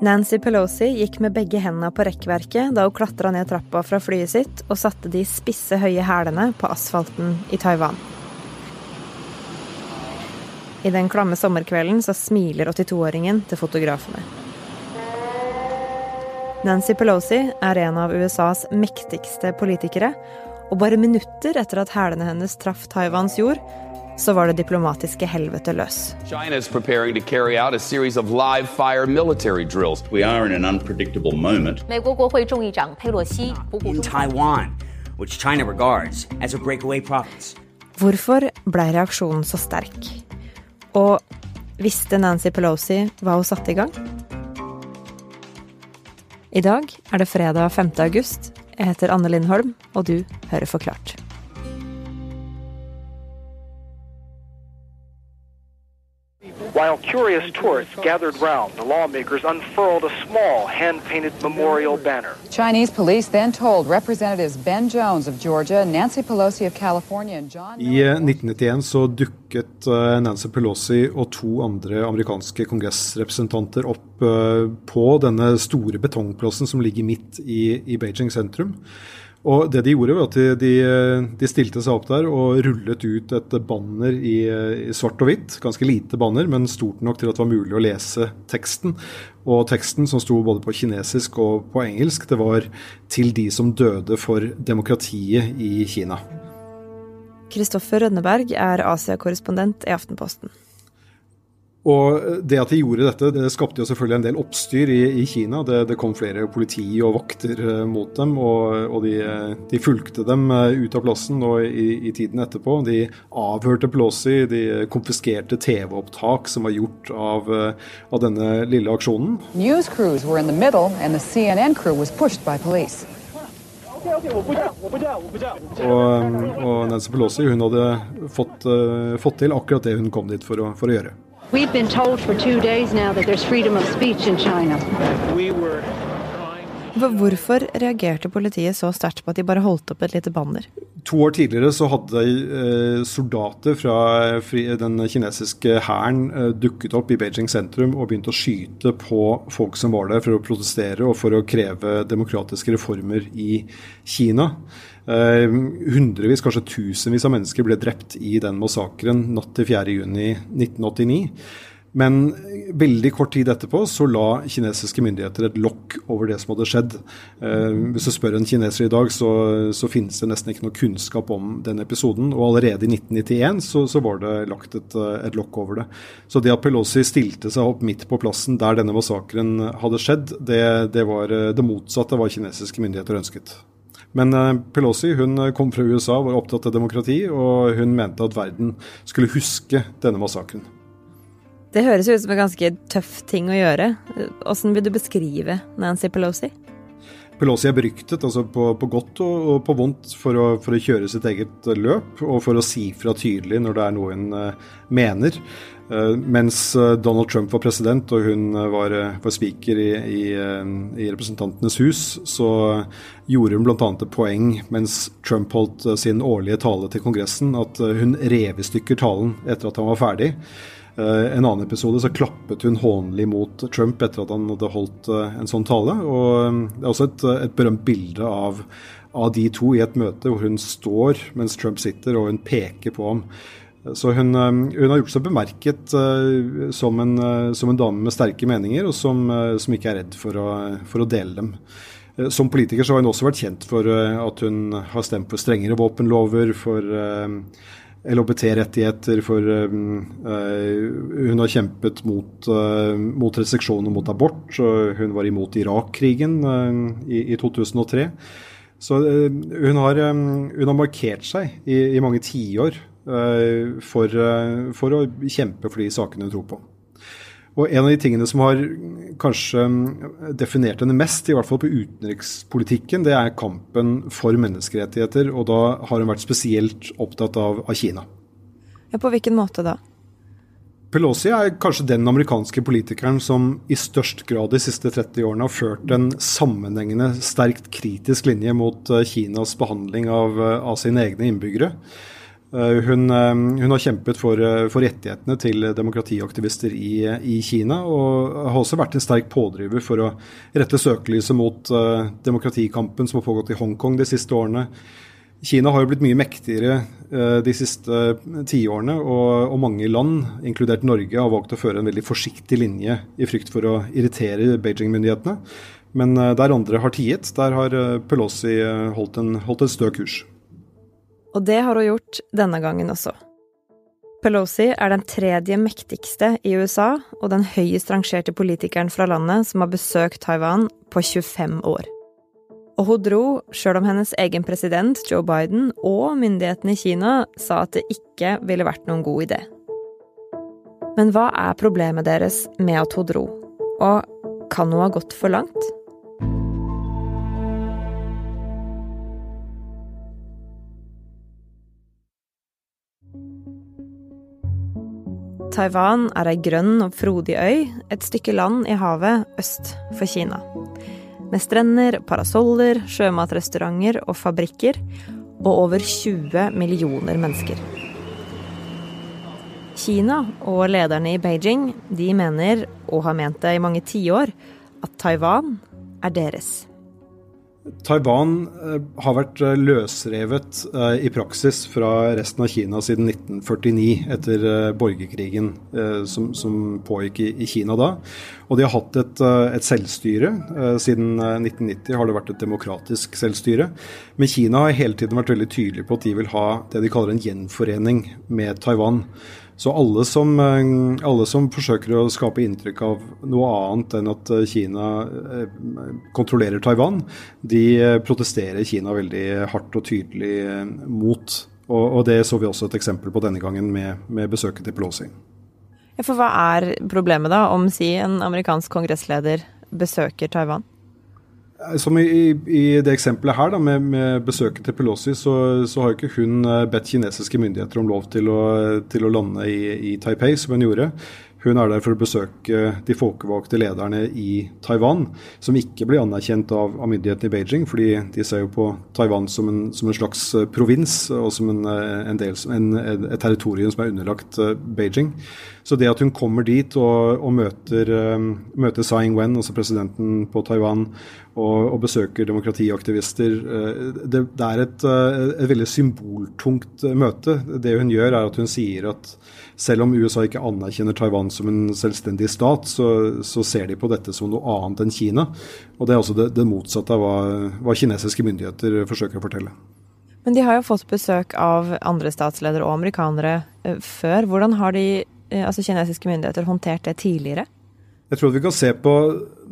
Nancy Pelosi gikk med begge hendene på rekkverket da hun klatra ned trappa fra flyet sitt og satte de spisse, høye hælene på asfalten i Taiwan. I den klamme sommerkvelden så smiler 82-åringen til fotografene. Nancy Pelosi er en av USAs mektigste politikere, og bare minutter etter at hælene hennes traff Taiwans jord, så var det diplomatiske helvete løs. China is preparing to carry out a series of live fire military drills. We are in an unpredictable moment. 美国国会众议长佩洛西不顾 in Taiwan, which China regards as a breakaway province. Hvorfor ble reaksjonen så sterk? Og visste Nancy Pelosi hva hun satte i gang? I dag er det fredag 5. august. Jeg heter Anne Lindholm, og du hører Forklart. While curious tourists gathered round, the lawmakers unfurled a small hand-painted memorial banner. Chinese police then told Representatives Ben Jones of Georgia, Nancy Pelosi of California and John I 1991 så dukket eh, Nancy Pelosi og to andre amerikanske kongressrepresentanter opp eh, på denne store betongplassen som ligger midt i, i Beijing sentrum. Og det De gjorde var at de, de, stilte seg opp der og rullet ut et banner i, i, svart og hvitt. Ganske lite banner, men stort nok til at det var mulig å lese teksten. Og teksten, som sto både på kinesisk og på engelsk, det var 'Til de som døde for demokratiet i Kina'. Kristoffer Rønneberg er Asia-korrespondent i Aftenposten. Og Det at de gjorde dette, det skapte jo selvfølgelig en del oppstyr i, i Kina. Det, det, kom flere politi og vakter uh, mot dem, og, og de, de, fulgte dem uh, ut av plassen og i, i, tiden etterpå. De avhørte Pelosi, de konfiskerte TV-opptak som var gjort av, av, denne lille aksjonen. News crews were in the middle, and the CNN crew was pushed by police. Og, og Nancy Pelosi hun hadde fått, fått, til akkurat det hun kom dit for å, for å gjøre. We've been told for two days now that there's freedom of speech in China. Hvorfor reagerte politiet så sterkt på at de bare holdt opp et lite banner? To år tidligere så hadde eh, soldater fra den kinesiske hæren eh, dukket opp i Beijing sentrum og begynt å skyte på folk som var der for å protestere og for å kreve demokratiske reformer i Kina. Eh, hundrevis, kanskje tusenvis av mennesker ble drept i den massakren natt til 4.6.1989. Men veldig kort tid etterpå så la kinesiske myndigheter et lokk over det som hadde skjedd. Eh, hvis du spør en kineser i dag, så, så, finnes det nesten ikke noe kunnskap om den episoden. Og allerede i 1991 så, så var det lagt et, et, lokk over det. Så det at Pelosi stilte seg opp midt på plassen der denne massakren hadde skjedd, det, det var det motsatte av hva kinesiske myndigheter ønsket. Men eh, Pelosi hun eh, kom fra USA, var opptatt av demokrati, og hun mente at verden skulle huske denne massakren. Det høres ut som en ganske tøff ting å gjøre. Hvordan vil du beskrive Nancy Pelosi? Pelosi er beryktet altså på, på godt og, og, på vondt for å, for å, kjøre sitt eget løp, og for å si fra tydelig når det er noe hun uh, mener. Uh, mens Donald Trump var president og hun var, var speaker i, i, i, Representantenes hus, så gjorde hun bl.a. et poeng mens Trump holdt sin årlige tale til Kongressen, at hun rev i stykker talen etter at han var ferdig. Uh, en annen episode så klappet hun hånlig mot Trump etter at han hadde holdt uh, en sånn tale. og um, Det er også et, et berømt bilde av, av, de to i et møte hvor hun står mens Trump sitter og hun peker på ham. Så hun, hun har gjort seg bemerket som, en, som, en, dame med sterke meninger, og som, som ikke er redd for å, for å dele dem. Som politiker så har hun også vært kjent for at hun har stemt for strengere våpenlover, for LHBT-rettigheter, for uh, hun har kjempet mot, uh, mot restriksjoner mot abort. Hun var imot Irak-krigen uh, i, i, 2003. Så hun har, um, hun, har, markert seg i, i mange tiår for, for å kjempe for de sakene hun tror på. Og En av de tingene som har kanskje definert henne mest, i hvert fall på utenrikspolitikken, det er kampen for menneskerettigheter. Og da har hun vært spesielt opptatt av, av Kina. Ja, På hvilken måte da? Pelosi er kanskje den amerikanske politikeren som i størst grad de siste 30 årene har ført en sammenhengende, sterkt kritisk linje mot eh, Kinas behandling av, eh, av sine egne innbyggere. Hun, hun, har kjempet for, for, rettighetene til demokratiaktivister i, i, Kina, og har også vært en sterk pådriver for å rette søkelyset mot uh, demokratikampen som har pågått i Hongkong de siste årene. Kina har jo blitt mye mektigere uh, de siste tiårene, og, og mange land, inkludert Norge, har valgt å føre en veldig forsiktig linje i frykt for å irritere Beijing-myndighetene. Men uh, der andre har tiet, der har Pelosi holdt en, holdt en stø kurs. Og det har hun gjort denne gangen også. Pelosi er den tredje mektigste i USA og den høyest rangerte politikeren fra landet som har besøkt Taiwan på 25 år. Og hun dro sjøl om hennes egen president, Joe Biden, og myndighetene i Kina sa at det ikke ville vært noen god idé. Men hva er problemet deres med at hun dro? Og kan hun ha gått for langt? Taiwan er ei grønn og frodig øy, et stykke land i havet øst for Kina. Med strender, parasoller, sjømatrestauranter og fabrikker, og over 20 millioner mennesker. Kina og lederne i Beijing de mener, og har ment det i mange tiår, at Taiwan er deres. Taiwan eh, har vært eh, løsrevet eh, i praksis fra resten av Kina siden 1949, etter borgerkrigen som, som pågikk i, i, Kina da. Og de har hatt et, et, selvstyre. Siden 1990 har det vært et demokratisk selvstyre. Men Kina har hele tiden vært veldig tydelig på at de vil ha det de kaller en gjenforening med Taiwan. Så alle som, eh, alle som, forsøker å skape inntrykk av noe annet enn at eh, Kina eh, kontrollerer Taiwan, de protesterer Kina veldig hardt og tydelig mot. Og, og det så vi også et eksempel på denne gangen med, med besøket til Pelosi. Ja, for hva er problemet da, om si en amerikansk kongressleder besøker Taiwan? Eh, som i, i, det eksempelet her da, med, med besøket til Pelosi, så, så, har ikke hun eh, bedt kinesiske myndigheter om lov til å, til å lande i, i, Taipei, som hun gjorde. Hun er der for å besøke de folkevalgte lederne i Taiwan, som ikke blir anerkjent av, av myndighetene i Beijing, fordi de ser jo på Taiwan som en, som en slags eh, provins og som en, en del, et territorium som er underlagt Beijing. Så det at hun kommer dit og, og møter, møter Tsai Ing-wen, altså presidenten på Taiwan, og, og besøker demokratiaktivister. Eh, det, det er et, eh, et, veldig symboltungt eh, møte. Det hun gjør, er at hun sier at selv om USA ikke anerkjenner Taiwan som en selvstendig stat, så, så ser de på dette som noe annet enn Kina. Og det er altså det, det motsatte av hva, hva kinesiske myndigheter forsøker å fortelle. Men de har jo fått besøk av andre statsledere og amerikanere før. Hvordan har de, altså kinesiske myndigheter håndtert det tidligere? Jeg tror at vi kan se på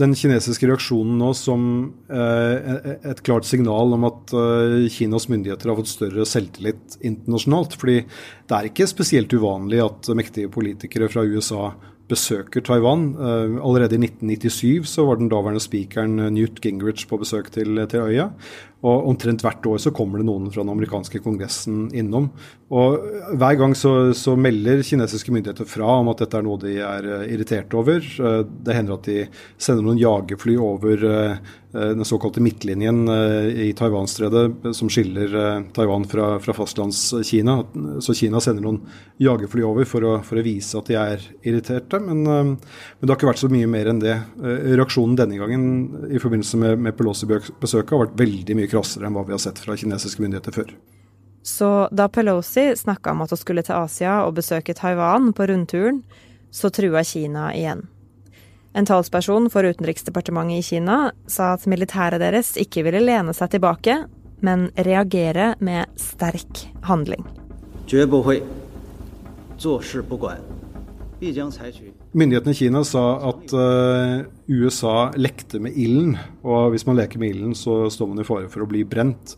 den kinesiske reaksjonen nå som eh, et klart signal om at eh, Kinas myndigheter har fått større selvtillit internasjonalt. Fordi det er ikke spesielt uvanlig at mektige politikere fra USA besøker Taiwan. Uh, allerede i 1997 så var den daværende spikeren Newt Gingrich på besøk til, til øya. Og omtrent hvert år så kommer det noen fra den amerikanske kongressen innom. Og hver gang så, så, melder kinesiske myndigheter fra om at dette er noe de er uh, irritert over. Uh, det hender at de sender noen jagerfly over uh, den såkalte midtlinjen i Taiwan-stredet som skiller Taiwan fra, fra fastlandskina. Så Kina sender noen jagerfly over for å, for å vise at de er irriterte. Men, men, det har ikke vært så mye mer enn det. Reaksjonen denne gangen i forbindelse med, med Pelosi-besøket har vært veldig mye krassere enn hva vi har sett fra kinesiske myndigheter før. Så da Pelosi snakka om at hun skulle til Asia og besøke Taiwan på rundturen, så trua Kina igjen. En talsperson for utenriksdepartementet i Kina sa at militæret deres ikke ville lene seg tilbake, men reagere med sterk handling. Myndighetene i Kina sa at uh, USA lekte med ilden, og hvis man leker med ilden, så står man i fare for å bli brent.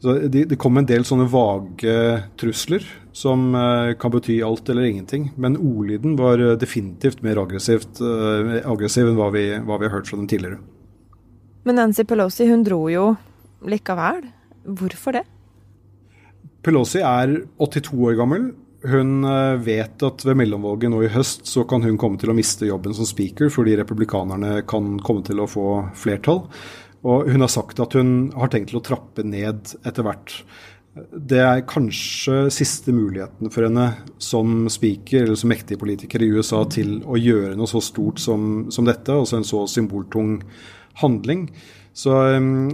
Så det, de kom en del sånne vage trusler som uh, kan bety alt eller ingenting. Men ordlyden var uh, definitivt mer aggressivt, aggressiv enn hva vi, hva vi, har hørt fra dem tidligere. Men Nancy Pelosi hun dro jo likevel. Hvorfor det? Pelosi er 82 år gammel hun eh, vet at ved mellomvalget nå i høst så kan hun komme til å miste jobben som speaker fordi republikanerne kan komme til å få flertall. Og hun har sagt at hun har tenkt til å trappe ned etter hvert. Det er kanskje siste muligheten for henne som speaker eller som mektig politiker i USA til å gjøre noe så stort som, som dette, altså en så symboltung handling. Så um,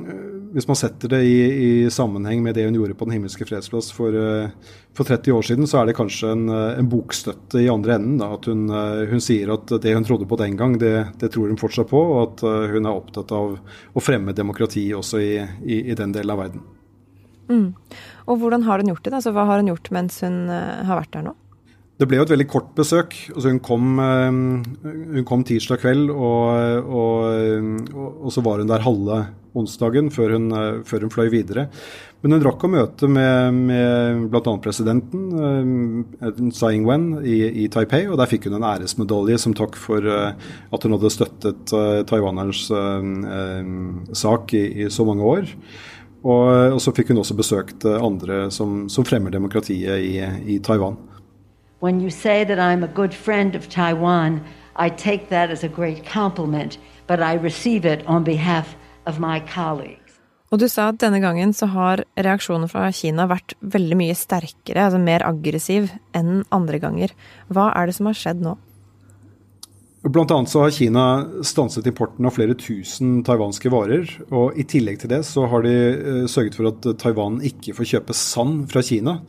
hvis man setter det i, i, sammenheng med det hun gjorde på Den himmelske fredsplass for, uh, for 30 år siden, så er det kanskje en, uh, en bokstøtte i andre enden. Da, at hun, uh, hun, sier at det hun trodde på den gang, det, det tror hun fortsatt på. Og at hun er opptatt av å fremme demokrati også i, i, i den delen av verden. Mm. Og hvordan har hun gjort det? Altså, hva har hun gjort mens hun har vært der nå? Det ble jo et veldig kort besøk. Altså hun, kom, eh, hun, kom, tirsdag kveld, og, og, og, så var hun der halve onsdagen før hun, eh, før hun fløy videre. Men hun rakk å møte med, med bl.a. presidenten, uh, Tsai Ing-wen, i, i, Taipei. Og der fikk hun en æresmedalje som takk for at hun hadde støttet taiwanerens sak i, i, så mange år. Og, og, så fikk hun også besøkt andre som, som fremmer demokratiet i, i Taiwan. When you say that I'm a good friend of Taiwan, I take that as a great compliment, but I receive it on behalf of my colleagues. Og du sa at denne gangen så har reaksjonen fra Kina vært veldig mye sterkere, altså mer aggressiv, enn andre ganger. Hva er det som har skjedd nå? Blant annet så har Kina stanset importen av flere tusen taiwanske varer. Og i tillegg til det så har de eh, sørget for at Taiwan ikke får kjøpe sand fra Kina.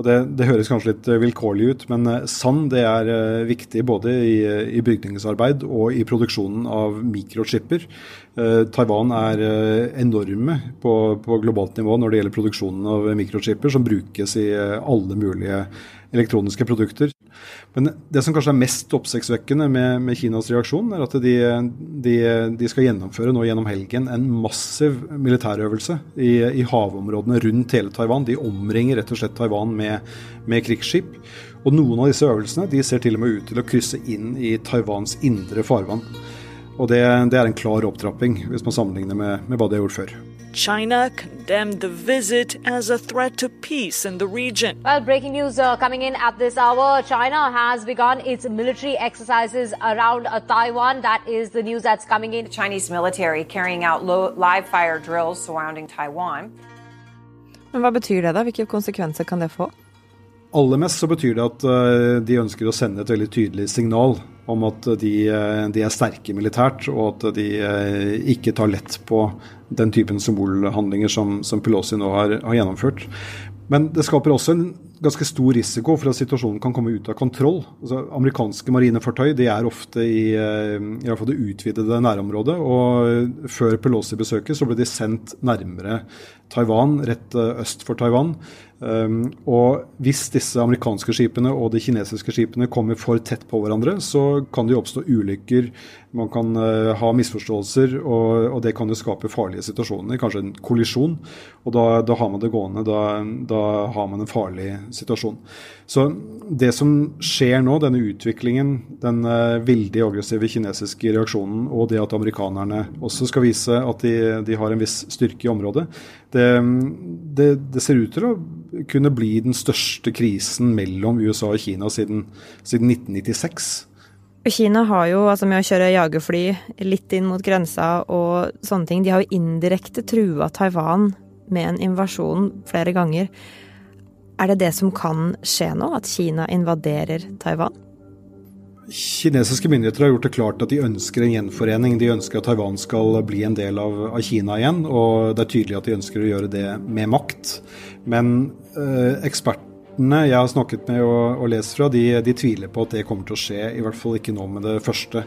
Og det, det, høres kanskje litt eh, vilkårlig ut, men eh, sand det er uh, viktig både i, i, bygningsarbeid og i produksjonen av mikrochipper. Eh, Taiwan er enorme på, på, globalt nivå når det gjelder produksjonen av mikrochipper, som brukes i alle mulige elektroniske produkter. Men det som kanskje er mest oppsiktsvekkende med, med, Kinas reaksjon, er at de, de, de, skal gjennomføre nå gjennom helgen en massiv militærøvelse i, i, havområdene rundt hele Taiwan. De omringer rett og slett Taiwan med, med krigsskip. Og noen av disse øvelsene de ser til og med ut til å krysse inn i Taiwans indre farvann. Og det, det er en klar opptrapping, hvis man sammenligner med, med hva de har gjort før. China condemned the visit as a threat to peace in the region. Well, breaking news uh, coming in at this hour. China has begun its military exercises around uh, Taiwan. That is the news that's coming in. The Chinese military carrying out live fire drills surrounding Taiwan. Men hva betyr det, da? Hvilke konsekvenser kan det få? Aller mest så betyr det at uh, de ønsker å sende et veldig tydelig signal om at de, uh, de er sterke militært, og at de uh, ikke tar lett på den typen symbolhandlinger som, som Pelosi nå har, har, gjennomført. Men det skaper også en ganske stor risiko for at situasjonen kan komme ut av kontroll. Altså, amerikanske marinefartøy de er ofte i, i hvert fall det utvidede nærområdet. og Før Pelosi-besøket så ble de sendt nærmere Taiwan, rett øst for Taiwan. Um, og hvis disse amerikanske skipene og de kinesiske skipene kommer for tett på hverandre, så kan det jo oppstå ulykker, man kan uh, ha misforståelser, og, og, det kan jo skape farlige situasjoner, kanskje en kollisjon. Og da, da har man det gående, da, da, har man en farlig situasjon. Så det som skjer nå, denne utviklingen, den uh, veldig aggressive kinesiske reaksjonen, og det at amerikanerne også skal vise at de, de har en viss styrke i området, det, det, det ser ut til å kunne bli den største krisen mellom USA og Kina siden, siden 1996. Kina har jo, altså med å kjøre jagerfly litt inn mot grensa og sånne ting, de har jo indirekte trua Taiwan med en invasjon flere ganger. Er det det som kan skje nå, at Kina invaderer Taiwan? Kinesiske myndigheter har gjort det klart at de ønsker en gjenforening. De ønsker at Taiwan skal bli en del av, av Kina igjen, og det er tydelig at de ønsker å gjøre det med makt. Men eh, ekspertene jeg har snakket med og, og lest fra, de, de, tviler på at det kommer til å skje. I hvert fall ikke nå med det første.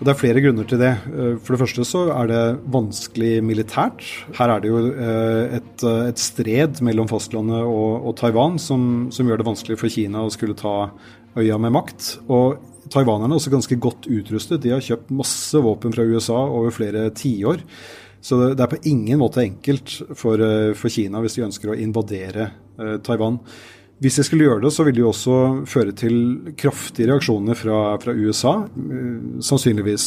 Og Det er flere grunner til det. Eh, for det første så er det vanskelig militært. Her er det jo eh, et, et stred mellom fastlandet og, og Taiwan som, som, gjør det vanskelig for Kina å skulle ta øya med makt. Og Taiwanerne er også ganske godt utrustet. De har kjøpt masse våpen fra USA over flere tiår. Så det er på ingen måte enkelt for, eh, for Kina hvis de ønsker å invadere eh, Taiwan. Hvis de skulle gjøre det, så ville det også føre til kraftige reaksjoner fra, fra USA. Eh, sannsynligvis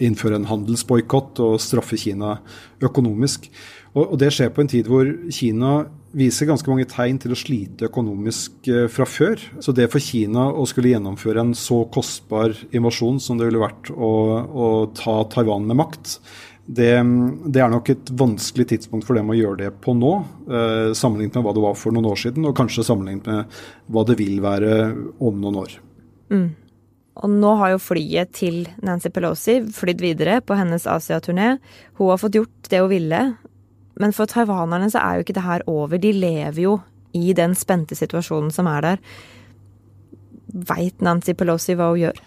innføre en handelsboikott og straffe Kina økonomisk. Og, og, det skjer på en tid hvor Kina viser ganske mange tegn til å slite økonomisk eh, fra før. Så det for Kina å skulle gjennomføre en så kostbar invasjon som det ville vært å, å ta Taiwan med makt, det, det, er nok et vanskelig tidspunkt for dem å gjøre det på nå, eh, sammenlignet med hva det var for noen år siden, og kanskje sammenlignet med hva det vil være om noen år. Mm. Og nå har jo flyet til Nancy Pelosi flydd videre på hennes Asia-turné. Hun har fått gjort det hun ville, men for taiwanerne så er jo ikke det her over. De lever jo i den spente situasjonen som er der. Veit Nancy Pelosi hva hun gjør?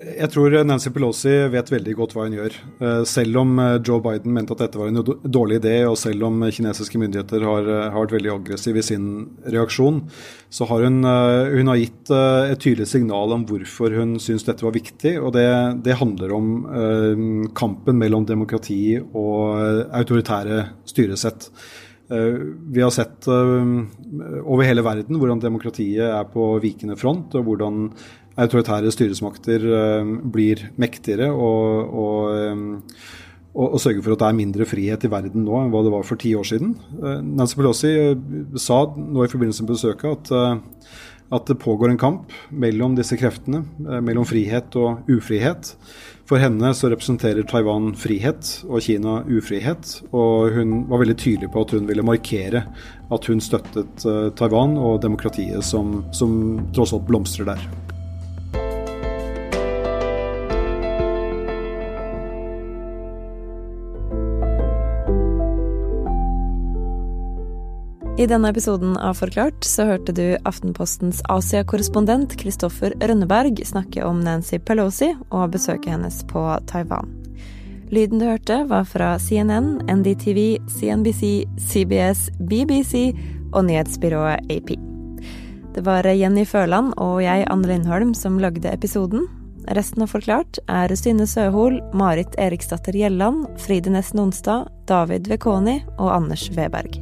Jeg tror Nancy Pelosi vet veldig godt hva hun gjør. Eh, selv om eh, Joe Biden mente at dette var en dårlig idé, og selv om kinesiske myndigheter har, eh, har vært veldig aggressive i sin reaksjon, så har hun, hun har gitt et tydelig signal om hvorfor hun syns dette var viktig. Og det, det handler om kampen mellom demokrati og autoritære styresett. Vi har sett over hele verden hvordan demokratiet er på vikende front, og hvordan autoritære styresmakter eh, blir mektigere og, og, eh, og, og, sørger for at det er mindre frihet i verden nå enn hva det var for ti år siden. Eh, Nancy Pelosi sa nå i forbindelse med besøket at, at det pågår en kamp mellom disse kreftene, mellom frihet og ufrihet. For henne så representerer Taiwan frihet og Kina ufrihet. Og hun var veldig tydelig på at hun ville markere at hun støttet Taiwan og demokratiet som, som tross alt blomstrer der. I denne episoden av Forklart så hørte du Aftenpostens Asia-korrespondent Kristoffer Rønneberg snakke om Nancy Pelosi og besøket hennes på Taiwan. Lyden du hørte, var fra CNN, NDTV, CNBC, CBS, BBC og nyhetsbyrået AP. Det var Jenny Føland og jeg, Anne Lindholm, som lagde episoden. Resten av Forklart er Synne Søhol, Marit Eriksdatter Gjelland, Fride Nesten Onsdag, David Vekoni og Anders Weberg.